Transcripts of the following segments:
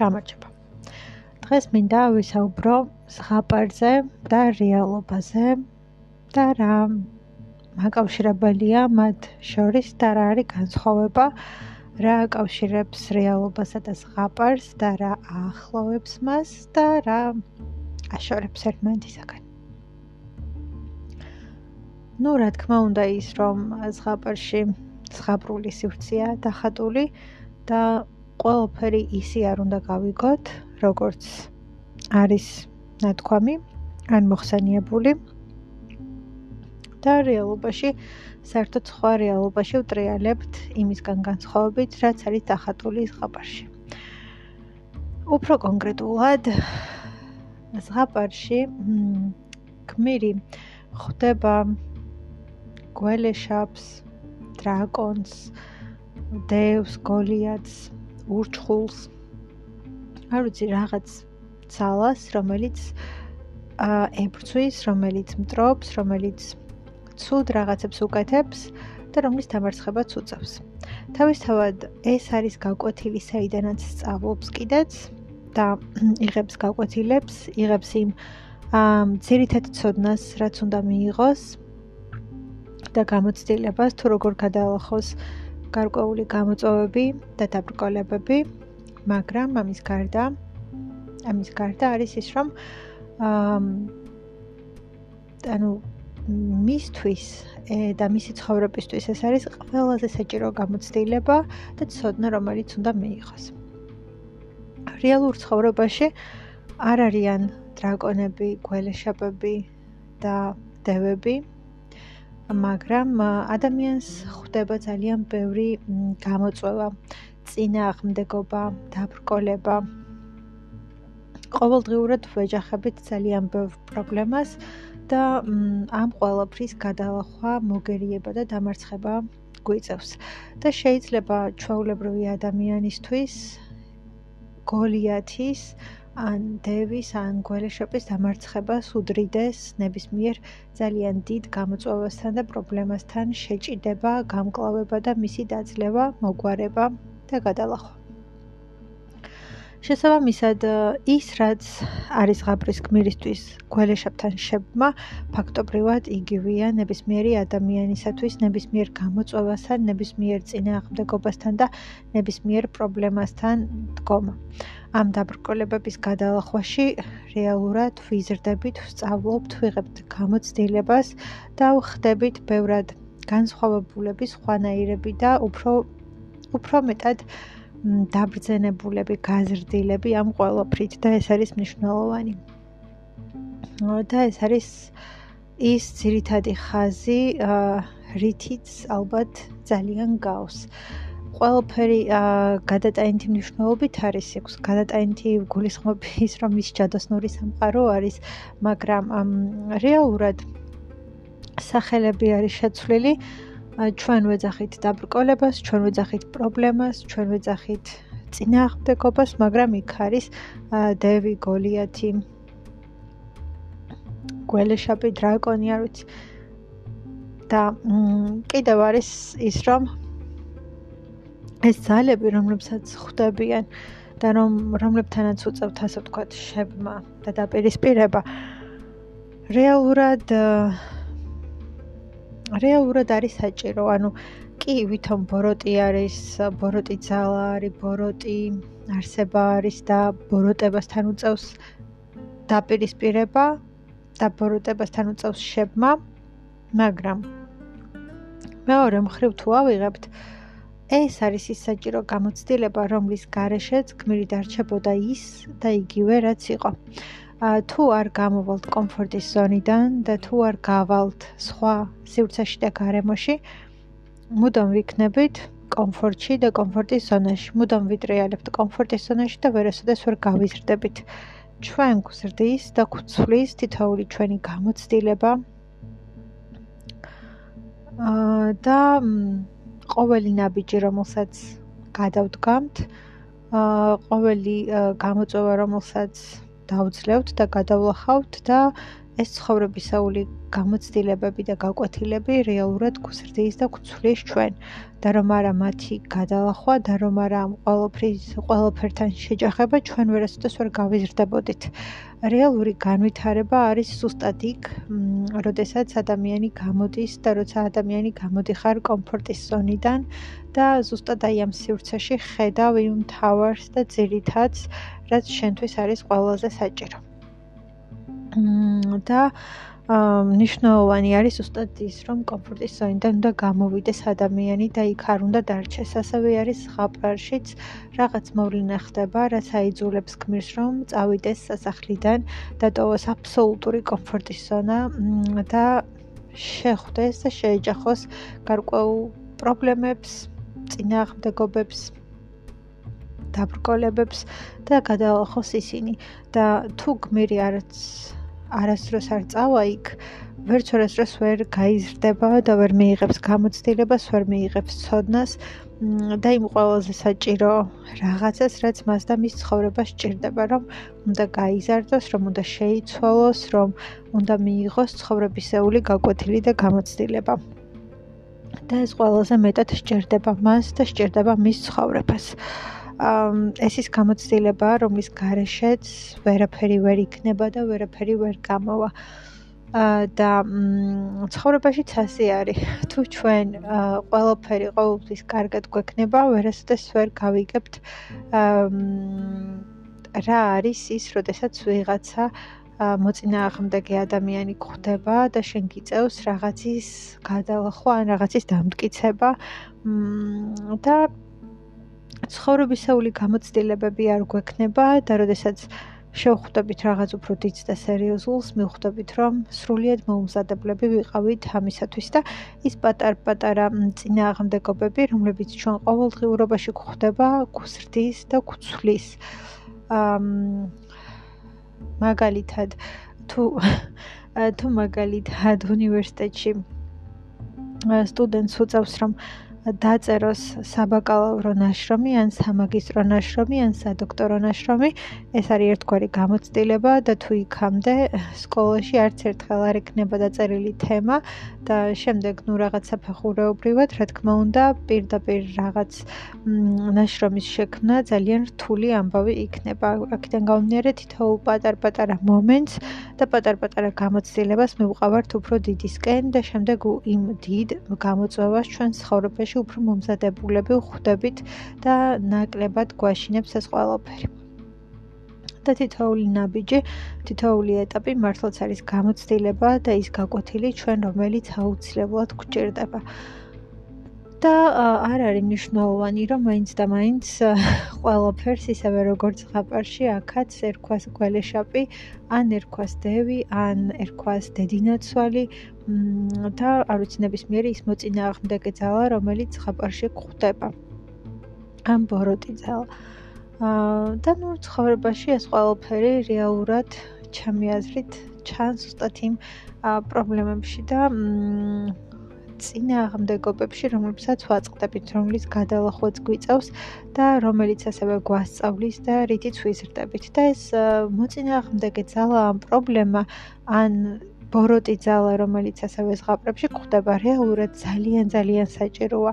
გამარჯობა. დღეს მინდა ვისაუბრო ზღაპარზე და რეალობაზე და რა მაკავშირებელია მათ შორის და რა არის განსხვავება რა აკავშირებს რეალობასა და ზღაპარს და რა აახლოვებს მას და რა აშორებს ერთმანეთისაგან. ну, რა თქმა უნდა ის, რომ ზღაპარში ზღაპრული სივრცეა დახატული და ყველაფერი ისე არ უნდა გავიგოთ, როგორც არის ნათქვამი, ან მოხსენიებული. და რეალობაში, საერთოდ სხვა რეალობაში ვტრიალებთ იმისგან განსხვავებით, რაც არის დახატული ზღაპარში. უფრო კონკრეტულად, ზღაპარში გმირი ხდება გველეშაპს, დრაკონს, დევს, გოლიათს, ურჩხულს. არ ვიცი რაღაც ძალას, რომელიც აა ებრძვის, რომელიც მტრობს, რომელიც ცუდ რაღაცებს უკეთებს და რომლის დამარცხებაც უწევს. თავისთავად ეს არის გაკვეთილი საიდანაც სწავლობს კიდეც და იღებს გაკვეთილებს, იღებს იმ ძირითად ცოდნას, რაც უნდა მიიღოს და გამოცდილებას თუ როგორ გადაალახოს გარკვეული გამოწვევები და დაბრკოლებები, მაგრამ ამის გარდა ამის გარდა არის ის, რომ აა ანუ მისთვის და მისი ცხოვრებისთვის ეს არის ყველაზე საჭირო გამოცდილება და ცოდნა, რომელიც უნდა მიიღოს. რეალურ ცხოვრებაში არ არიან დრაკონები, გველეშაპები და დევები, მაგრამ ადამიანს ხვდება ძალიან ბევრი გამოწვევა, წინააღმდეგობა, დაბრკოლება. ყოველდღიურად ვეჯახებით ძალიან ბევრ პრობლემას და ამ ყველაფრის გადალახვა, მოგერიება და დამარცხება გვიწევს. და შეიძლება ჩვეულებრივი ადამიანისთვის გოლიათის ან დევის ან გველეშაპის დამარცხებას უდრიდეს ნებისმიერ ძალიან დიდ გამოწვევასთან და პრობლემასთან შეჭიდება, გამკლავება და მისი დაძლევა, მოგვარება და გადალახვა. შესაბამისად, ის რაც არის ღაპრის გმირისთვის გველეშაპთან შებმა, ფაქტობრივად იგივეა ნებისმიერი ადამიანისათვის ნებისმიერ გამოწვევასთან, ნებისმიერ წინააღმდეგობასთან და ნებისმიერ პრობლემასთან დგომა. ამ დაბრკოლებების გადალახვაში რეალურად ვიზრდებით, ვსწავლობთ, ვიღებთ გამოცდილებას და ვხდებით ბევრად განსხვავებულები, სხვანაირები და უფრო უფრო მეტად დაბრძენებულები, გაზრდილები ამ ყოველფრით და ეს არის მნიშვნელოვანი. და ეს არის ის ძირითადი ხაზი, რითიც ალბათ ძალიან გავს. ყველაფერი გადატანითი მნიშვნელობით არის იქს გადატანითი გულისხმობის რომ ის ჯადოსნური სამყარო არის მაგრამ რეალურად სახელები არის შეცვლილი ჩვენ ვეძახით დაბრკოლებას ჩვენ ვეძახით პრობლემას ჩვენ ვეძახით წინააღმდეგობას მაგრამ იქ არის დევი გოლიათი გველეშაპი დრაკონი არ ვიცი. და კიდევ არის ის რომ ეს ძალები, რომლებსაც ხვდებიან და რომ რომლებთანაც უწევთ ასე ვთქვათ შებმა და დაპირისპირება რეალურად რეალურად არის საჭირო, ანუ კი ვითომ ბოროტი არის, ბოროტი ძალა არის, ბოროტი არსება არის და ბოროტებასთან უწევს დაპირისპირება და ბოროტებასთან უწევს შებმა, მაგრამ მეორე მხრივ თუ ავიღებთ ეს არის ის საჭირო გამოცდილება, რომლის გარეშეც გმირი დარჩებოდა ის და იგივე რაც იყო. თუ არ გამოვალთ კომფორტის ზონიდან და თუ არ გავალთ სხვა სივრცეში და გარემოში, მუდამ ვიქნებით კომფორტში და კომფორტის ზონაში. მუდამ ვიტრიალებთ კომფორტის ზონაში და ვერასოდეს ვერ გავიზრდებით. ჩვენ გვზრდის და გვცვლის თითოეული ჩვენი გამოცდილება. აა და ყოველი ნაბიჯი, რომელსაც გადავდგამთ, ყოველი გამოწვევა, რომელსაც დავძლევთ და გადავლახავთ და ეს ცხოვრებისეული გამოცდილებები და გაკვეთილები რეალურად გუსრდის და გცვლის ჩვენ და რომ არა მათი გადალახვა და რომ არა ამ ყოველფრის ყოველფერთან შეჯახება ჩვენ ვერასოდეს ვერ გავიზრდებოდით რეალური განვითარება არის ზუსტად იქ, როდესაც ადამიანი გამოდის და როცა ადამიანი გამოდიხარ კომფორტის ზონიდან და ზუსტად აი ამ სივრცეში ხედავ იმ თავარს და ძირითადს, რაც შენთვის არის ყველაზე საჭირო. და ნიშნავანი არის უბრალოდ ის, რომ კომფორტის ზონიდან უნდა გამოვიდეს ადამიანი და იქ არ უნდა დარჩეს. ასევე არის ხაპარშიც რაღაც მოვლენა ხდება, რაც აიძულებს გმირს, რომ წავიდეს სასახლიდან და ტოვოს აბსოლუტური კომფორტის ზონა და შეხვდეს და შეეჯახოს გარკვეულ პრობლემებს, წინააღმდეგობებს დაბრკოლებებს და გადაალახოს ისინი და თუ გმირი არც არასდროს არ წავა იქ, ვერც არასდროს ვერ გაიზრდება და ვერ მიიღებს გამოცდილებას, ვერ მიიღებს ცოდნას და იმ ყველაზე საჭირო რაღაცას, რაც მას და მის ცხოვრებას სჭირდება, რომ უნდა გაიზარდოს, რომ უნდა შეიცვალოს, რომ უნდა მიიღოს ცხოვრებისეული გაკვეთილი და გამოცდილება. და ეს ყველაზე მეტად სჭირდება მას და სჭირდება მის ცხოვრებას. ეს ის გამოცდილება, რომლის გარეშეც ვერაფერი ვერ იქნება და ვერაფერი ვერ გამოვა. და ცხოვრებაში ცასი არის. თუ ჩვენ ყველაფერი ყოველთვის კარგად გვექნება, ვერასოდეს ვერ გავიგებთ რა არის ის, როდესაც ვიღაცა მოწინააღმდეგე ადამიანი გვხვდება და შენ გიწევს რაღაცის გადალახვა ან რაღაცის დამტკიცება და ცხოვრებისეული გამოცდილებები არ გვექნება და როდესაც შევხვდებით რაღაც უფრო დიდ და სერიოზულს, მივხვდებით, რომ სრულიად მოუმზადებლები ვიყავით ამისათვის და ის პატარ-პატარა წინააღმდეგობები, რომლებიც ჩვენ ყოველდღიურობაში გვხვდება, გუსრდის და გვცვლის. ამ მაგალითად თუ თუ მაგალითად უნივერსიტეტში სტუდენტს უწევს რომ დაწეროს საბაკალავრო ნაშრომი ან სამაგისტრო ნაშრომი ან სადოქტორო ნაშრომი. ეს არის ერთგვარი გამოცდილება და თუ იქამდე სკოლაში არც ერთხელ არ ეკნება დაწერილი თემა და შემდეგ ნუ რაღაცა ფეხურეობრივად, რა თქმა უნდა, პირდაპირ რაღაც ნაშრომის შექმნა ძალიან რთული ამბავი იქნება. აქედან გამომდინარე თითოეულ პატარ-პატარა მომენტს და პატარ-პატარა გამოცდილებას მივყავართ უფრო დიდისკენ და შემდეგ იმ დიდ გამოწვევას ჩვენ ცხოვრებაში შემთხვევაში უფრო მომზადებულები ვხვდებით და ნაკლებად გვაშინებს ეს ყველაფერი. და თითოეული ნაბიჯი, თითოეული ეტაპი მართლაც არის გამოცდილება და ის გაკვეთილი ჩვენ რომელიც აუცილებლად გვჭირდება. და არ არის მნიშვნელოვანი, რომ მაინც და მაინც ყველაფერს ისევე როგორც ხაპარში აქაც ერქვას გველეშაპი, ან ერქვას დევი, ან ერქვას დედინაცვალი, და არ ვიცი ნებისმიერი ის მოწინააღმდეგე ძალა, რომელიც ხაპარში გვხვდება. ამ ბოროტი ძალა. და ნუ ცხოვრებაში ეს ყველაფერი რეალურად ჩემი აზრით ჩანს უბრალოდ იმ პრობლემებში და წინააღმდეგობებში, რომლებსაც ვაწყდებით, რომლის გადალახვაც გვიწევს და რომელიც ასევე გვასწავლის და რითიც ვიზრდებით. და ეს მოწინააღმდეგე ძალა ამ პრობლემა ან ბოროტი ძალა, რომელიც ასევე ზღაპრებში გვხვდება, რეალურად ძალიან ძალიან საჭიროა.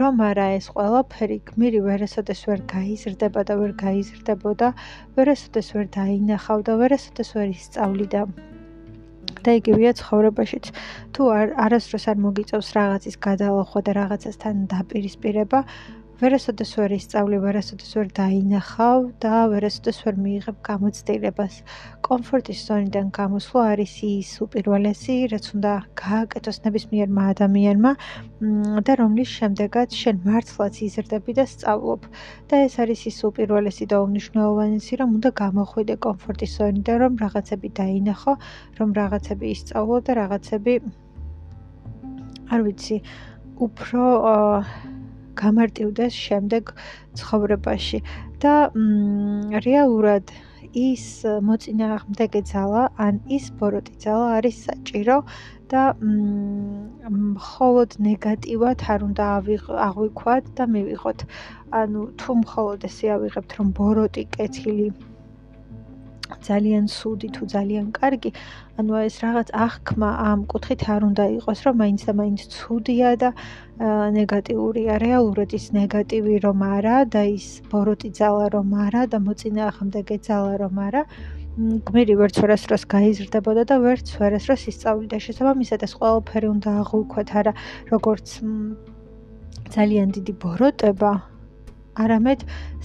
რომ არა ეს ყველაფერი გმირი ვერასოდეს ვერ გაიზრდება და ვერ გაიზრდებოდა, ვერასოდეს ვერ დაინახავდა, ვერასოდეს ვერ ისწავლიდა. და იგივეა ცხოვრებაშიც. თუ არ არასდროს არ მოგიწევს რაღაცის გადალახვა და რაღაცასთან დაპირისპირება, ვერასოდეს ვერ ისწავლე, ვერასოდეს ვერ დაინახავ და ვერასოდეს ვერ მიიღებ გამოცდილებას. კომფორტის ზონიდან გამოსვლა არის ის უპირველესი, რაც უნდა გააკეთოს ნებისმიერმა ადამიანმა და რომლის შემდეგაც შენ მართლაც იზრდები და სწავლობ. და ეს არის ის უპირველესი და უმნიშვნელოვანესი, რომ უნდა გამოხვიდე კომფორტის ზონიდან, რომ რაღაცები დაინახო, რომ რაღაცები ისწავლო და რაღაცები არ ვიცი, უფრო აა გამარტივდეს შემდეგ ცხოვრებაში და რეალურად ის მოწინააღმდეგე ძალა ან ის ბოროტი ძალა არის საჭირო და მხოლოდ ნეგატივად არ უნდა აღვიქვათ და მივიღოთ. ანუ თუ მხოლოდ ესე ავიღებთ რომ ბოროტი კეთილი ძალიან სუდი თუ ძალიან კარგი, ანუ ეს რაღაც აღქმა ამ კუთხით არ უნდა იყოს, რომ მაინც და მაინც ცუდია და ნეგატიურია. რეალურად ის ნეგატივი რომ არა და ის ბოროტი ძალა რომ არა და მოწინააღმდეგე ძალა რომ არა. გმირი ვერც ვერასდროს გაიზრდებოდა და ვერც ვერასდროს ისწავლიდა შესაბამისად ეს ყველაფერი უნდა აღვიქვათ არა როგორც ძალიან დიდი ბოროტება არამედ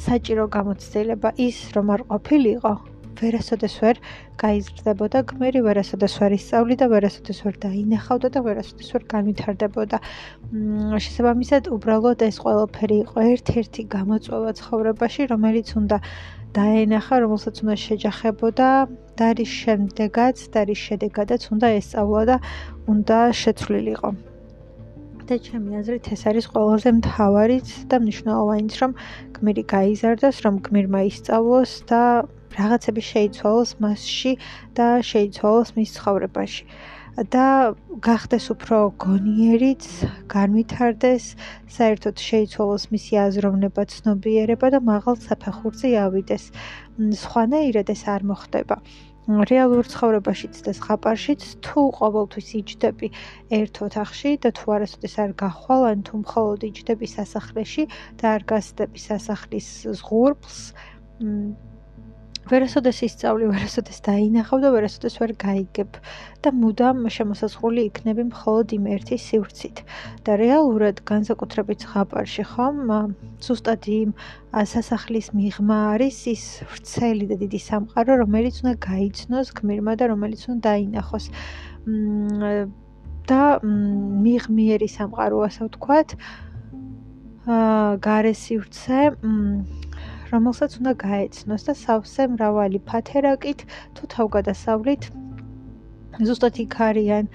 საჭირო გამოცდილება ის რომ არ ყოფილიყო ვერასოდეს ვერ გაიზრდებოდა გმირი, ვერასოდეს ვერ ისწავლიდა, ვერასოდეს ვერ დაინახავდა და ვერასოდეს ვერ განვითარდებოდა. შესაბამისად, უბრალოდ ეს ყველაფერი იყო ერთ-ერთი გამოწვევა ცხოვრებაში, რომელიც უნდა დაენახა, რომელსაც უნდა შეჯახებოდა და რის შემდეგაც და რის შედეგადაც უნდა ესწავლა და უნდა შეცვლილიყო. და ჩემი აზრით ეს არის ყველაზე მთავარიც და მნიშვნელოვანიც, რომ გმირი გაიზარდოს, რომ გმირმა ისწავლოს და რაღაცები შეიცვალოს მასში და შეიცვალოს მის ცხოვრებაში. და გახდეს უფრო გონიერიც, განვითარდეს, საერთოდ შეიცვალოს მისი აზროვნება, ცნობიერება და მაღალ საფეხურზე ავიდეს. სხვანაირად ეს არ მოხდება. რეალურ ცხოვრებაშიც და ზღაპარშიც თუ ყოველთვის იჯდები ერთ ოთახში და თუ არასოდეს არ გახვალ ან თუ მხოლოდ იჯდები სასახლეში და არ გასდები სასახლის ზღურბლს ვერასოდეს ისწავლი, ვერასოდეს დაინახავ და ვერასოდეს ვერ გაიგებ და მუდამ შემოსაზღვრული იქნები მხოლოდ იმ ერთი სივრცით. და რეალურად განსაკუთრებით ხაპარში ხომ, ზუსტად იმ სასახლის მიღმა არის ის ვრცელი და დიდი სამყარო, რომელიც უნდა გაიცნოს გმირმა და რომელიც უნდა დაინახოს. და მიღმიერი სამყარო ასე ვთქვათ. აა გარე სივრცე, რომელსაც უნდა გაეცნოს და სავსე მრავალი ფათერაკით თუ თავგადასავლით. ზუსტად იქ არიან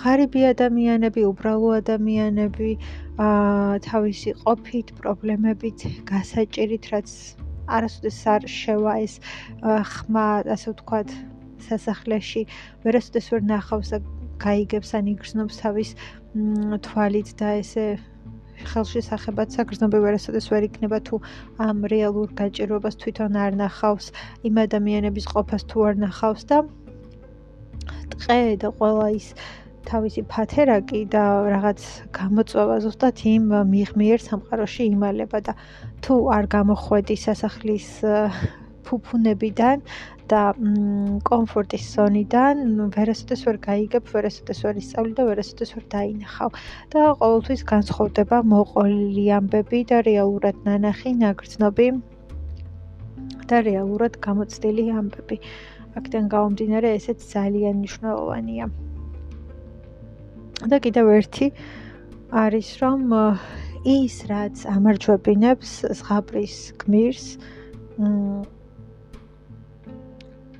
ღარიბი ადამიანები, უბრალო ადამიანები, თავისი ყოფით, პრობლემებით, გასაჭირით, რაც არასოდეს არ შევა ეს ხმა, ასე ვთქვათ, სასახლეში, ვერასოდეს ვერ ნახავს და გაიგებს ან იგრძნობს თავის თვალით და ესე ხელში სახებად საგრძნობი ვერასოდეს ვერ იქნება თუ ამ რეალურ გაჭირვებას თვითონ არ ნახავს იმ ადამიანების ყოფას თუ არ ნახავს და ტყე და ყველა ის თავისი ფათერაკი და რაღაც გამოწვევა ზუსტად იმ მიღმიერ სამყაროში იმალება და თუ არ გამოხვედი სასახლის ფუფუნებიდან და კომფორტის ზონიდან ვერასოდეს ვერ გაიგებ, ვერასოდეს ვერ ისწავლი და ვერასოდეს ვერ დაინახავ. და ყოველთვის განსხვავდება მოყოლილი ამბები და რეალურად ნანახი ნაგრძნობი და რეალურად გამოცდილი ამბები. აქედან გამომდინარე, ესეც ძალიან მნიშვნელოვანია. და კიდევ ერთი არის რომ ის რაც ამარჯვებინებს ზღაპრის გმირს მ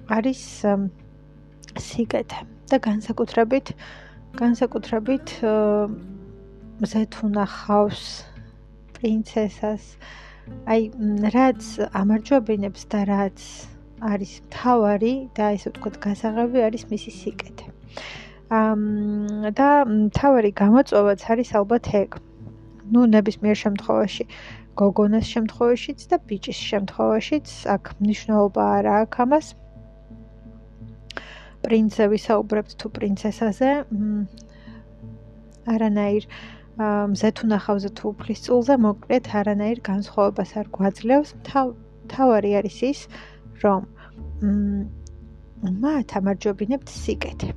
არის სიკეთე და განსაკუთრებით განსაკუთრებით ზეთუნახავს პრინცესას აი რაც ამარჯვებინებს და რაც არის თავარი და ესე ვთქვათ გასაღები არის მისი სიკეთე. ამ და თავარი გამოწვევაც არის ალბათ ეგ. ну ნებისმიერ შემთხვევაში გოგონას შემთხვევაშიც და ბიჭის შემთხვევაშიც აქ მნიშვნელობა არ აქვს ამას. პრინცზე ვისაუბრებთ თუ პრინცესაზე. არანაირ მზეთუნახავზე თუ უფლის წულზე მოკლედ არანაირ განსხვავებას არ გვაძლევს. თავარი არის ის რომ მათ ამარჯობინებთ სიკეთე.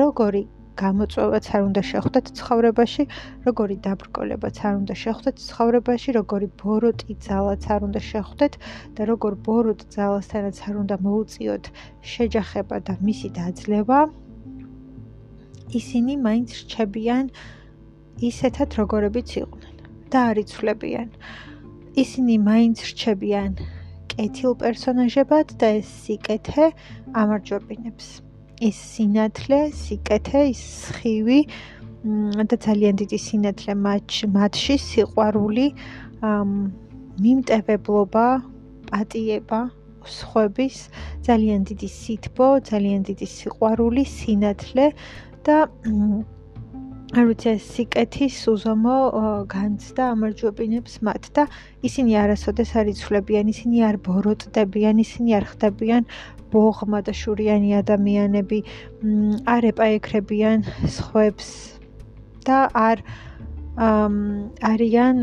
როგორი გამოწვევაც არ უნდა შეხვდეთ ცხოვრებაში, როგორი დაბრკოლებაც არ უნდა შეხვდეთ ცხოვრებაში, როგორი ბოროტი ძალაც არ უნდა შეხვდეთ და როგორ ბოროტ ძალასთანაც არ უნდა მოუწიოთ შეჯახება და მისი დაძლევა. ისინი მაინც რჩებიან ისეთად, როგორებიც იყვნენ და არიცვლებიან. ისინი მაინც რჩებიან კეთილ პერსონაჟებად და ეს სიკეთე ამარჯვებინებს. ის სინათლე, სიკეთე, ის ხივი და ძალიან დიდი სინათლე მათში, სიყვარული, მიმტევებლობა, პატიება, სხვების, ძალიან დიდი სითბო, ძალიან დიდი სიყვარული, სინათლე და არ ვიცი ეს სიკეთის უზომო განცდა ამარჯვებინებს მათ და ისინი არასოდეს არ იცვლებიან ისინი არ ბოროტდებიან ისინი არ ხდებიან ბოღმა და შურიანი ადამიანები არ ეპაექრებიან სხვებს და არ არიან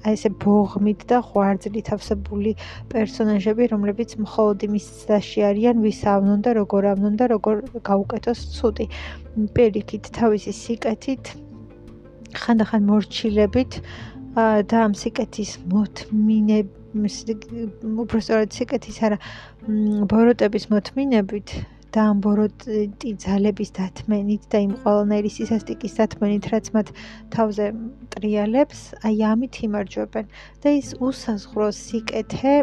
აი ესე ბოღმით და ღვარძლით ავსებული პერსონაჟები, რომლებიც მხოლოდ იმის წაში არიან, ვის ავნონ და როგორ ავნონ და როგორ გაუკეთოს ცუდი. პერიქით თავისი სიკეთით ხანდახან მორჩილებით და ამ სიკეთის მოთმინებით უბრალოდ სიკეთის არა ბოროტების მოთმინებით და ამ ბოროტი ძალების დათმენით და იმ ყველანაირი სისასტიკის დათმენით, რაც მათ თავზე ტრიალებს, აი ამით იმარჯვებენ. და ის უსაზღრო სიკეთე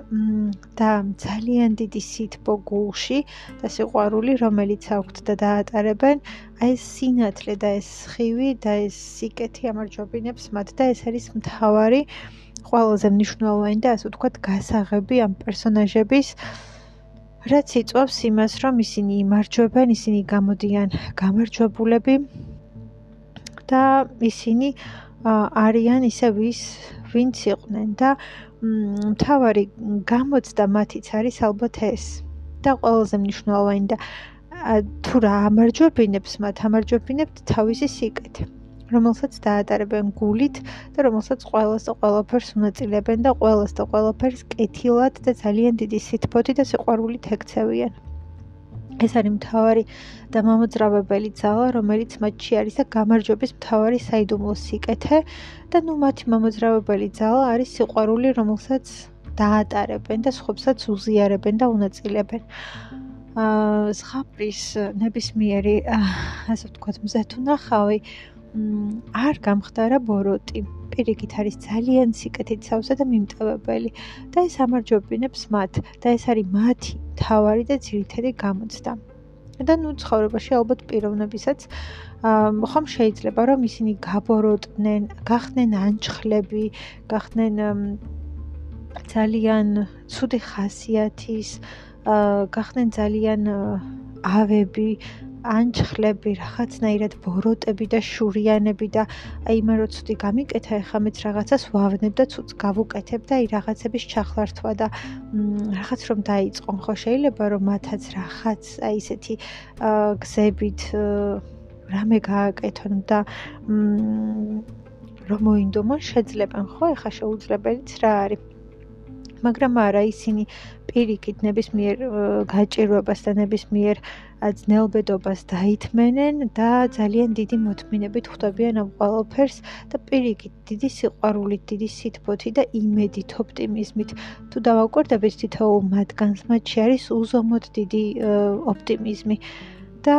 და ძალიან დიდი სითბო გულში და სიყვარული, რომელიც აქვთ და დაატარებენ, აი ეს სინათლე და ეს ხივი და ეს სიკეთი ამარჯვებინებს მათ და ეს არის მთავარი ყველაზე მნიშვნელოვანი და ასე ვთქვათ, გასაღები ამ პერსონაჟების რაც იწვევს იმას, რომ ისინი იმარჯვებენ, ისინი გამოდიან გამარჯვებულები და ისინი არიან ისე ვის ვინც იყვნენ და მთავარი გამოცდა მათიც არის ალბათ ეს და ყველაზე მნიშვნელოვანი და თუ რა ამარჯვებინებს მათ ამარჯვებინებთ თავისი სიკეთე რომელსაც დაატარებენ გულით და რომელსაც ყველას და ყველაფერს უნაწილებენ და ყველას და ყველაფერს კეთილად და ძალიან დიდი სითბოთი და სიყვარულით ეკცევიან. ეს არის მთავარი და მამოძრავებელი ძალა, რომელიც მათში არის და გამარჯვების მთავარი საიდუმლო სიკეთე და ნუ მათი მამოძრავებელი ძალა არის სიყვარული, რომელსაც დაატარებენ და სხვებსაც უზიარებენ და უნაწილებენ. აა ზღაპრის ნებისმიერი ასე ვთქვათ მზეთუნახავი არ გამხდარა ბოროტი. პირიქით არის ძალიან სიკეთით სავსე და მიმტევებელი და ეს ამარჯვებინებს მათ და ეს არის მათი თავარი და ძირითადი გამოცდა. და ნუ ცხოვრებაში ალბათ პიროვნებისაც ხომ შეიძლება რომ ისინი გაბოროტდნენ, გახდნენ ანჩხლები, გახდნენ ძალიან ცუდი ხასიათის, გახდნენ ძალიან ავები, ანჩხლები, რაღაცნაირად ბოროტები და შურიანები და აი მე როცდი გამიკეთა ახლა მეც რაღაცას ვავნებ და ცუც გავუკეთებ და აი რაღაცების ჩახლართვა და რაღაც რომ დაიწყონ ხო შეიძლება რომ მათაც რაღაც აი ესეთი გზებით რამე გააკეთონ და რომ მოინდომონ შეძლებენ ხო? ახლა შეუძლებელიც რა არის მაგრამ არა ისინი პირიქით ნებისმიერ გაჭირვებას და ნებისმიერ ძნელბედობას დაითმენენ და ძალიან დიდი მოთმინებით ხვდებიან ამ ყველაფერს და პირიქით დიდი სიყვარულით, დიდი სითბოთი და იმედით, ოპტიმიზმით თუ დავაკვირდებით თითოეულ მათგანს, მათში არის უზომოდ დიდი ოპტიმიზმი. და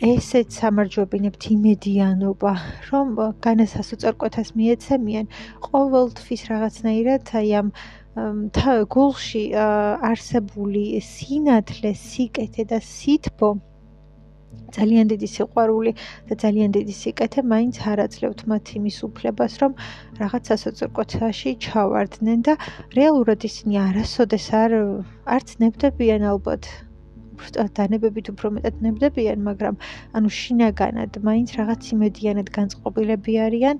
ესეც სამარჯვებინებთ იმედიანობა, რომ განასასწორკვეთას მიეცემიან ყოველთვის რაღაცნაირად აი ამ გულში არსებული სინათლე, სიკეთე და სითბო ძალიან დიდი სიყვარული და ძალიან დიდი სიკეთე მაინც არ აძლევთ მათ იმის უფლებას, რომ რაღაც სასოწრკვეთაში ჩავარდნენ და რეალურად ისინი არასოდეს არ არც ნებდებიან ალბათ დანებებით უფრო მეტად ნებდებიან, მაგრამ ანუ შინაგანად მაინც რაღაც იმედიანად განწყობილები არიან.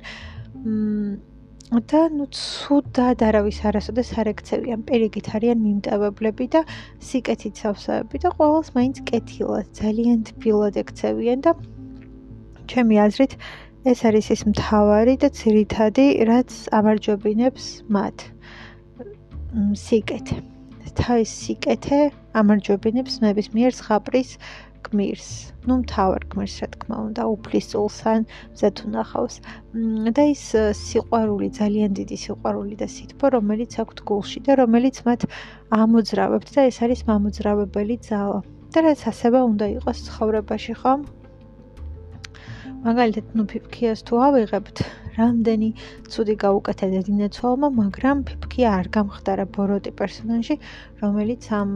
მ და ნუ ცუდად არავის არასოდეს არ ექცევიან. პირიქით არიან მიმტევებლები და სიკეთით სავსეები და ყოველს მაინც კეთილად ძალიან თბილად ექცევიან და ჩემი აზრით ეს არის ის მთავარი და ძირითადი რაც ამარჯვებინებს მათ. სიკეთე. თავის სიკეთე ამარჯვებინებს ნებისმიერ ზღაპრის გმირს, ну მთავარ გმირს რა თქმა უნდა, უფლისწულსან ზეთუნახავს. და ის სიყვარული, ძალიან დიდი სიყვარული და სითბო, რომელიც აქვთ გულში და რომელიც მათ ამოძრავებთ და ეს არის მამოძრავებელი ძალა. და რაც ასევე უნდა იყოს ცხოვრებაში, ხომ? მაგალითად, ну ფიფქიას თუ ავიღებთ, რამდენი ცუდი გაუკეთა დინეცვალმა, მაგრამ ფიფქია არ გამხდარა ბოროტი პერსონაჟი, რომელიც ამ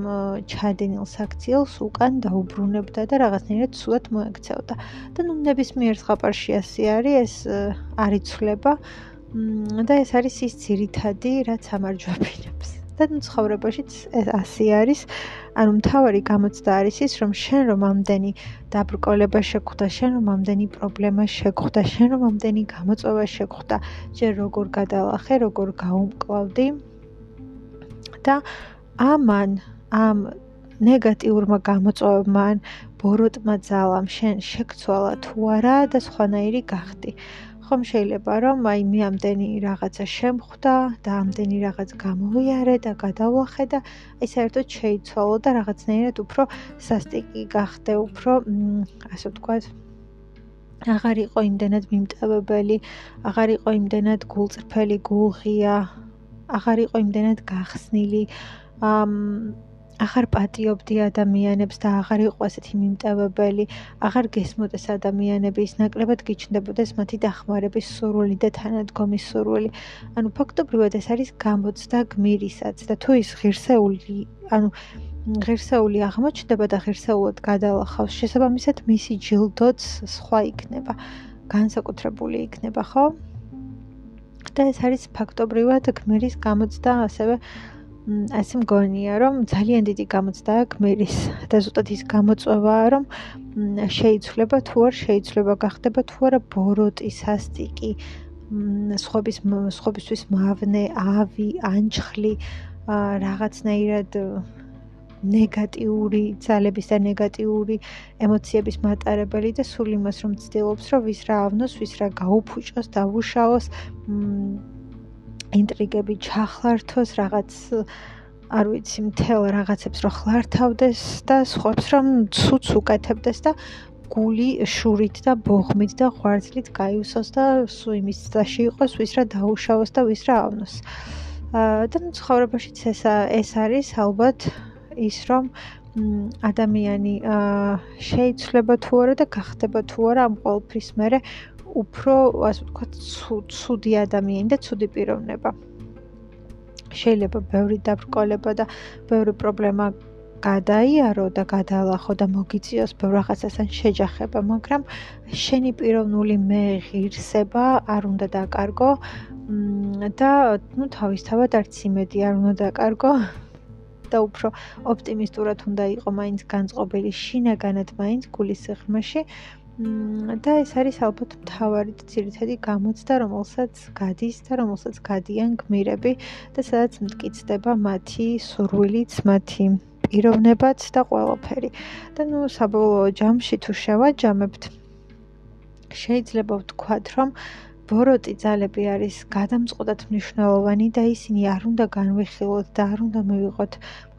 ჩადინილ საქციელს უკან დაუბრუნებდა და რაღაცნაირად ცუდად მოექცევდა. და ნუ ნებისმიერ ზღაპარში ასე არის, ეს არიცვლება და ეს არის ის ძირითადი, რაც ამარჯვებინებს. და ცხოვრებაშიც ეს ასე არის. ანუ მთავარი გამოცდა არის ის, რომ შენ რომ ამდენი დაბრკოლება შეგხვდა, შენ რომ ამდენი პრობლემა შეგხვდა, შენ რომ ამდენი გამოწვევა შეგხვდა, ჯერ როგორ გადალახე, როგორ გაუმკლავდი და ამან ამ ნეგატიურმა გამოწვევებმა ან ბოროტმა ძალამ შენ შეგცვალა თუ არა და სხვანაირი გახდი. ხომ შეიძლება რომ აი მე ამდენი რაღაცა შემხვდა და ამდენი რაღაც გამოვიარე და გადავახე და აი საერთოდ შეიცვალო და რაღაცნაირად უფრო სასტიკი გახდე, უფრო ასე ვთქვათ აღარ იყო იმდენად მიმტევებელი, აღარ იყო იმდენად გულწრფელი, გულღია, აღარ იყო იმდენად გახსნილი. ამ აღარ პატიობდი ადამიანებს და აღარ იყო ასეთი მიმტევებელი, აღარ გესმოდეს ადამიანების, ნაკლებად გიჩნდებოდეს მათი დახმარების სურვილი და თანადგომის სურვილი. ანუ ფაქტობრივად ეს არის გამოცდა გმირისაც და თუ ის ღირსეული, ანუ ღირსეული აღმოჩნდება და ღირსეულად გადალახავს, შესაბამისად მისი ჯილდოც სხვა იქნება, განსაკუთრებული იქნება, ხო? და ეს არის ფაქტობრივად გმირის გამოცდა ასევე ასე მგონია, რომ ძალიან დიდი გამოცდაა გმირის და ზუსტად ის გამოწვევაა, რომ შეიცვლება თუ არ შეიცვლება, გახდება თუ არა ბოროტი, სასტიკი, სხვების სხვებისთვის მავნე, ავი, ანჩხლი, რაღაცნაირად ნეგატიური ძალების და ნეგატიური ემოციების მატარებელი და სულ იმას რომ ცდილობს, რომ ვის რა ავნოს, ვის რა გაუფუჭოს, დავუშაოს, მ ინტრიგები ჩახლართოს, რაღაც არ ვიცი, მთელ რაღაცებს რო ხლართავდეს და სხვებს რომ ცუც უკეთებდეს და გული შურით და ბოღმით და ღვარძლით გაიუსოს და სუ იმის წაში იყოს, ვის რა დაუშავოს და ვის რა ავნოს. აა და ცხოვრებაშიც ეს ეს არის ალბათ ის რომ ადამიანი აა შეიცვლება თუ არა და გახდება თუ არა ამ ყოველფრის მერე უფრო ასე ვთქვათ ცუდი ადამიანი და ცუდი პიროვნება. შეიძლება ბევრი დაბრკოლება და ბევრი პრობლემა გადაიარო და გადალახო და მოგიწიოს ბევრ რაღაცასთან შეჯახება, მაგრამ შენი პიროვნული მეღირსება არ უნდა დაკარგო და ნუ თავისთავად არც იმედი არ უნდა დაკარგო და უფრო ოპტიმისტურად უნდა იყო მაინც განწყობილი შინაგანად მაინც გულის სიღრმეში და ეს არის ალბათ მთავარი ძირითადი გამოცდა, რომელსაც გადის და რომელსაც გადიან გმირები და სადაც მткиცდება მათი სურვილიც, მათი პიროვნებაც და ყველაფერი. და ნუ საბოლოო ჯამში თუ შევაჯამებთ, შეიძლება ვთქვათ, რომ ბოროტი ძალები არის გადამწყვეტად მნიშვნელოვანი და ისინი არ უნდა განვიხილოთ და არ უნდა მივიღოთ.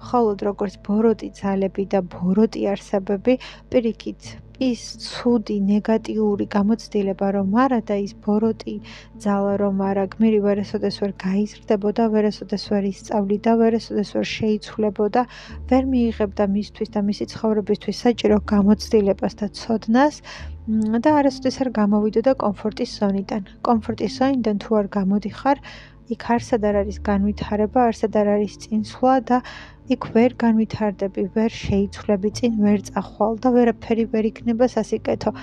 მხოლოდ როგორც ბოროტი ძალები და ბოროტი არსებები, პირიქით ის ცუდი ნეგატიური გამოცდილება რომ არა და ის ბოროტი ძალა რომ არა. გმირი ვერასოდეს ვერ გაიზრდებოდა ვერასოდეს ვერ ისწავლიდა ვერასოდეს ვერ შეიცვლებოდა ვერ მიიღებდა მისთვის და მისი ცხოვრებისთვის საჭირო გამოცდილებას და ცოდნას და არასოდეს არ გამოვიდოდა კომფორტის ზონიდან კომფორტის ზონიდან თუ არ გამოდიხარ იქ არსად არ არის განვითარება, არსად არ არის წინსვლა და იქ ვერ განვითარდები, ვერ შეიცვლები წინ, ვერ წახვალ და ვერაფერი ვერ იქნება სასიკეთო.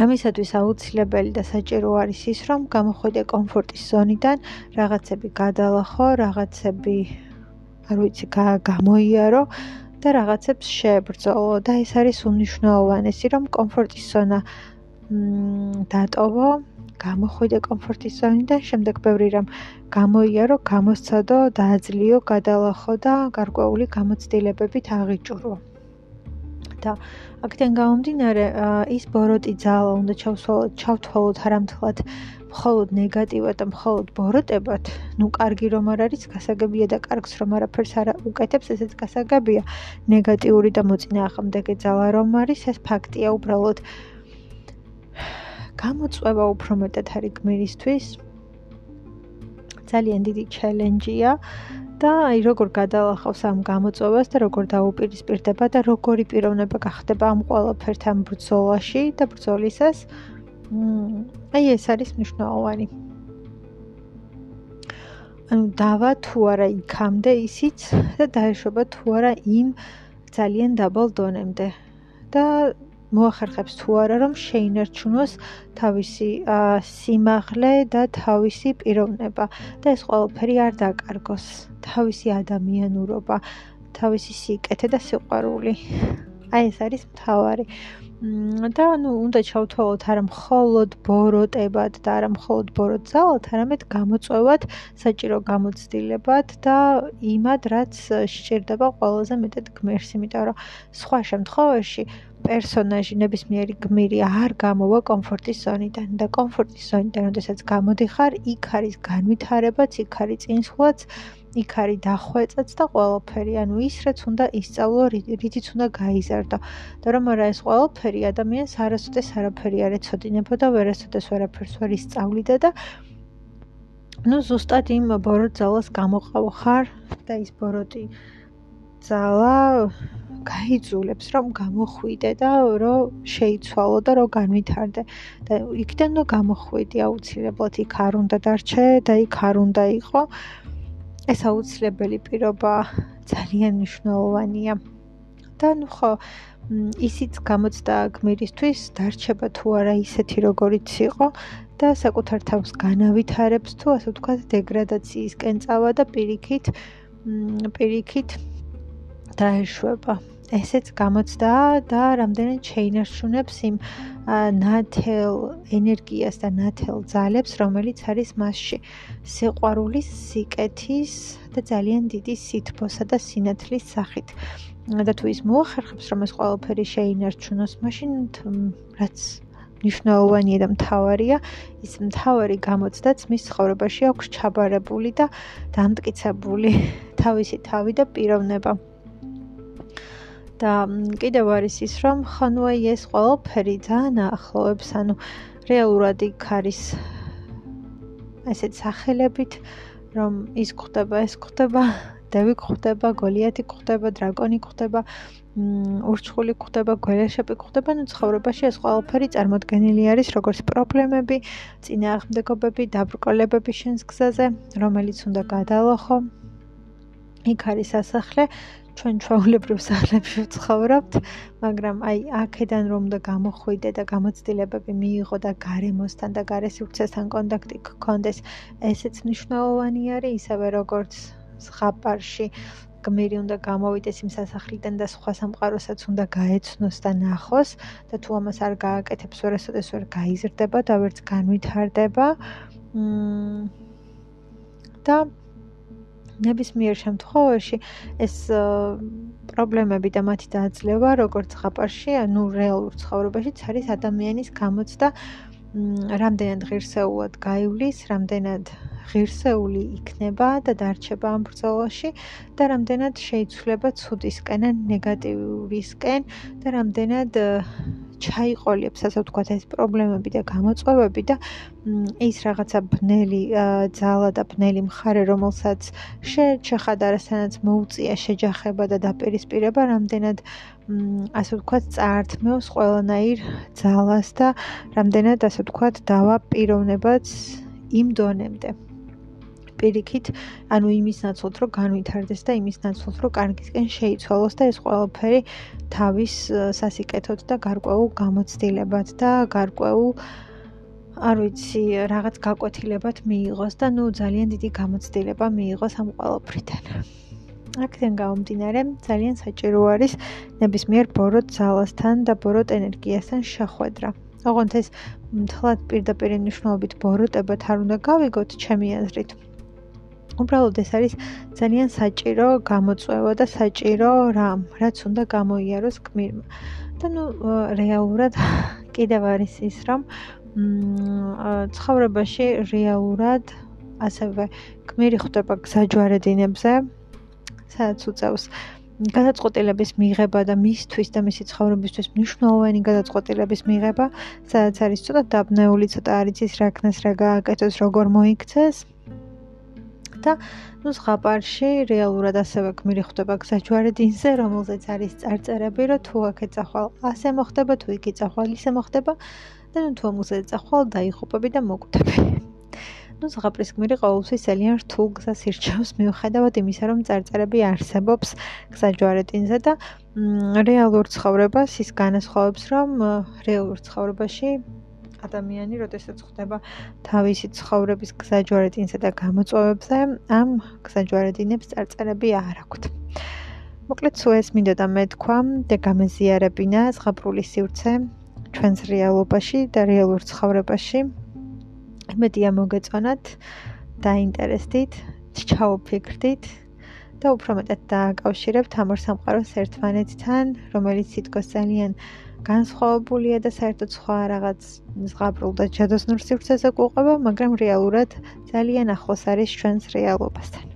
ამისათვის აუცილებელი და საჭირო არის ის, რომ გამოხვიდე კომფორტის ზონიდან, რაღაცები გადალახო, რაღაცები არ ვიცი, გამოიარო და რაღაცებს შეებრძოლო და ეს არის უნიშნაოვანესი, რომ კომფორტის ზონა მ დატოვო გამოხვიდე კომფორტის ზონიდან, შემდეგ ბევრი რამ გამოიარო, გამოსცადო, დააძლიო, გადალახო და გარკვეული გამოცდილებებით აღიჭურო. და აქედან გამომდინარე, ის ბოროტი ძალა უნდა ჩავსვალოთ, ჩავთვალოთ არამთლად მხოლოდ ნეგატივად და მხოლოდ ბოროტებად, ну, კარგი რომ არ არის, გასაგებია და კარგს რომ არაფერს არ უკეთებს, ესეც გასაგებია. ნეგატიური და მოწინააღმდეგე ძალა რომ არის, ეს ფაქტია უბრალოდ. გამოწვევა უფრო მეტად არის გმირისთვის. ძალიან დიდი ჩელენჯია და აი როგორ გადალახავს ამ გამოწვევას და როგორ დაუპირისპირდება და როგორი პიროვნება გახდება ამ ყველაფერთან ბრძოლაში და ბრძოლისას. აი ეს არის მნიშვნელოვანი. ანუ დავა თუ არა იქამდე ისიც და დაეშვება თუ არა იმ ძალიან დაბალ დონემდე. და მოახერხებს თუ არა რომ შეინარჩუნოს თავისი სიმაღლე და თავისი პიროვნება. და ეს ყველაფერი არ დაკარგოს. თავისი ადამიანურობა თავისი სიკეთე და სიყვარული. აი ეს არის მთავარი. და ну, უნდა ჩავთვალოთ არა მხოლოდ ბოროტებად და არა მხოლოდ ბოროტზალად, არამედ გამოწვევად, საჭირო გამოცდილებად და იმად, რაც სჭირდება ყველაზე მეტად გმერს, იმიტომ რომ სხვა შემთხვევაში პერსონაჟი ნებისმიერი გმირი არ გამოვა კომფორტის ზონიდან და კომფორტის ზონიდან როდესაც გამოდიხარ, იქ არის განვითარებაც, იქ არის წინსვლაც, იქ არის დახვეწაც და ყველაფერი. ანუ ის რაც უნდა ისწავლო, რითიც უნდა გაიზარდო. და რომ არა ეს ყველაფერი ადამიანს არასოდეს არაფერი არ ეცოდინებოდა, ვერასოდეს ვერაფერს ვერ ისწავლიდა და ну ზუსტად იმ ბოროტ ძალას გამოყავ ხარ და ის ბოროტი ძალა გაიძულებს რომ გამოხვიდე და რომ შეიცვალო და რომ განვითარდე. და იქიდან რომ გამოხვიდი აუცილებლად იქ არ უნდა დარჩე და იქ არ უნდა იყო. ეს აუცილებელი პირობა ძალიან მნიშვნელოვანია. და ნუ ხო ისიც გამოცდა გმირისთვის დარჩება თუ არა ისეთი როგორიც იყო და საკუთარ თავს განავითარებს თუ ასე ვთქვათ დეგრადაციისკენ წავა და პირიქით პირიქით დაეშვება. ესეც გამოცდა და რამდენად შეინარჩუნებს იმ ნათელ ენერგიას და ნათელ ძალებს, რომელიც არის მასში. სიყვარულის, სიკეთის და ძალიან დიდი სითბოსა და სინათლის სახით. და თუ ის მოახერხებს, რომ ეს ყველაფერი შეინარჩუნოს, მაშინ რაც ნიშნავენია და მთავარია, ის მთავარი გამოცდაც მის ცხოვრებაში აქვს ჩაბარებული და დამტკიცებული თავისი თავი და პიროვნება. და კიდევ არის ის რომ ხანუ აი ეს ყველაფერი ძალიან ახლოვებს. ანუ რეალურად იქ არის ესეთ სახელებით რომ ის ხვდება ეს ხვდება დევი ხვდება გოლიათი ხვდება დრაკონი ხვდება ურჩხული ხვდება გველეშაპი ხვდება ნუ ცხოვრებაში ეს ყველაფერი წარმოქმნილი არის როგორც პრობლემები წინააღმდეგობები დაბრკოლებები შენს გზაზე რომელიც უნდა გადალახო. იქ არის სასახლე ჩვენ ჩვეულებრივ სახლებში ვცხოვრობთ, მაგრამ აი აქედან რომ და გამოხვიდე და გამოცდილებები მიიღო და გარემოსთან და გარესივრცესთან კონტაქტი გქონდეს, ესეც მნიშვნელოვანი არის, ისევე როგორც ზღაპარში გმირი უნდა გამოვიდეს იმ სასახლიდან და სხვა სამყაროსაც უნდა გაეცნოს და ნახოს და თუ ამას არ გააკეთებს, ვერასოდეს ვერ გაიზრდება და ვერც განვითარდება. მ და ნებისმიერ შემთხვევაში ეს პრობლემები და მათი დაძლევა როგორც ხაპარში, ანუ რეალურ ცხოვრებაშიც არის ადამიანის გამოცდა რამდენად ღირსეულად გაივლის, რამდენად ღირსეული იქნება და დარჩება ამ ბრძოლაში და რამდენად შეიცვლება ცუდისკენ, ნეგატივისკენ და რამდენად ჩაიყოლებს, ასე ვთქვათ, ეს პრობლემები და გამოწვევები და ის რაღაცა ბნელი ძალა და ბნელი მხარე, რომელსაც შეჩეხად არასთანაც მოუწია შეჯახება და დაპირისპირება, რამდენად ასე ვთქვათ, წაართმევს ყველანაირ ძალას და რამდენად ასე ვთქვათ, დავა პიროვნებაც იმ დონემდე. პირიქით, ანუ იმის ნაცვლად, რომ განვითარდეს და იმის ნაცვლად, რომ კარგისკენ შეიცვალოს და ეს ყველაფერი თავის სასიკეთოდ და გარკვეულ გამოცდილებად და გარკვეულ არ ვიცი, რაღაც გაკვეთილებად მიიღოს და ნუ ძალიან დიდი გამოცდილება მიიღოს ამ ყველაფრიდან. აქედან გამომდინარე, ძალიან საჭირო არის ნებისმიერ ბოროტ ძალასთან და ბოროტ ენერგიასთან შეხვედრა. ოღონდ ეს მთლად პირდაპირ მნიშვნელობით ბოროტებად არ უნდა გავიგოთ ჩემი აზრით. უბრალოდ ეს არის ძალიან საჭირო გამოწვევა და საჭირო რამ, რაც უნდა გამოიაროს გმირმა. და ნუ რეალურად კიდევ არის ის, რომ მ ცხოვრებაში რეალურად ასევე გმირი ხვდება გზაჯვარედინებზე, სადაც უწევს გადაწყვეტილების მიღება და მისთვის და მისი ცხოვრებისთვის მნიშვნელოვანი გადაწყვეტილების მიღება, სადაც არის ცოტა დაბნეული, ცოტა არის ის რა ქნას რა გააკეთოს, როგორ მოიქცეს. და ნუ ზღაპარში რეალურად ასევე გმირი ხვდება გზაჯვარედინზე, რომელზეც არის წარწერები, რომ თუ აქ ეწახვალ ასე მოხდება, თუ იქ ეწახვალ ისე მოხდება და ნუ თუ ამაზე ეწახვალ დაიხუპები და მოკვდები. ნუ ზღაპრის გმირი ყოველთვის ძალიან რთულ გზას ირჩევს მიუხედავად იმისა, რომ წარწერები არსებობს გზაჯვარედინზე და რეალურ ცხოვრებას ის განასხვავებს, რომ რეალურ ცხოვრებაში ადამიანი, როდესაც ხდება თავისი ცხოვრების გზაჯვარედინსა და გამოწვევებზე, ამ გზაჯვარედინებს წარწერები არ აქვთ. მოკლედ სულ ეს მინდოდა მეთქვა და გამეზიარებინა ზღაპრული სივრცე ჩვენს რეალობაში და რეალურ ცხოვრებაში. მედია მოგეწონათ, დაინტერესდით, ჩაუფიქრდით და უფრო მეტად დააკავშირებთ ამ ორ სამყაროს ერთმანეთთან, რომელიც თითქოს ძალიან განსხვავებულია და საერთოდ სხვა რაღაც ზღაპრულ და ჯადოსნურ სივრცეზე გვყვება, მაგრამ რეალურად ძალიან ახლოს არის ჩვენს რეალობასთან.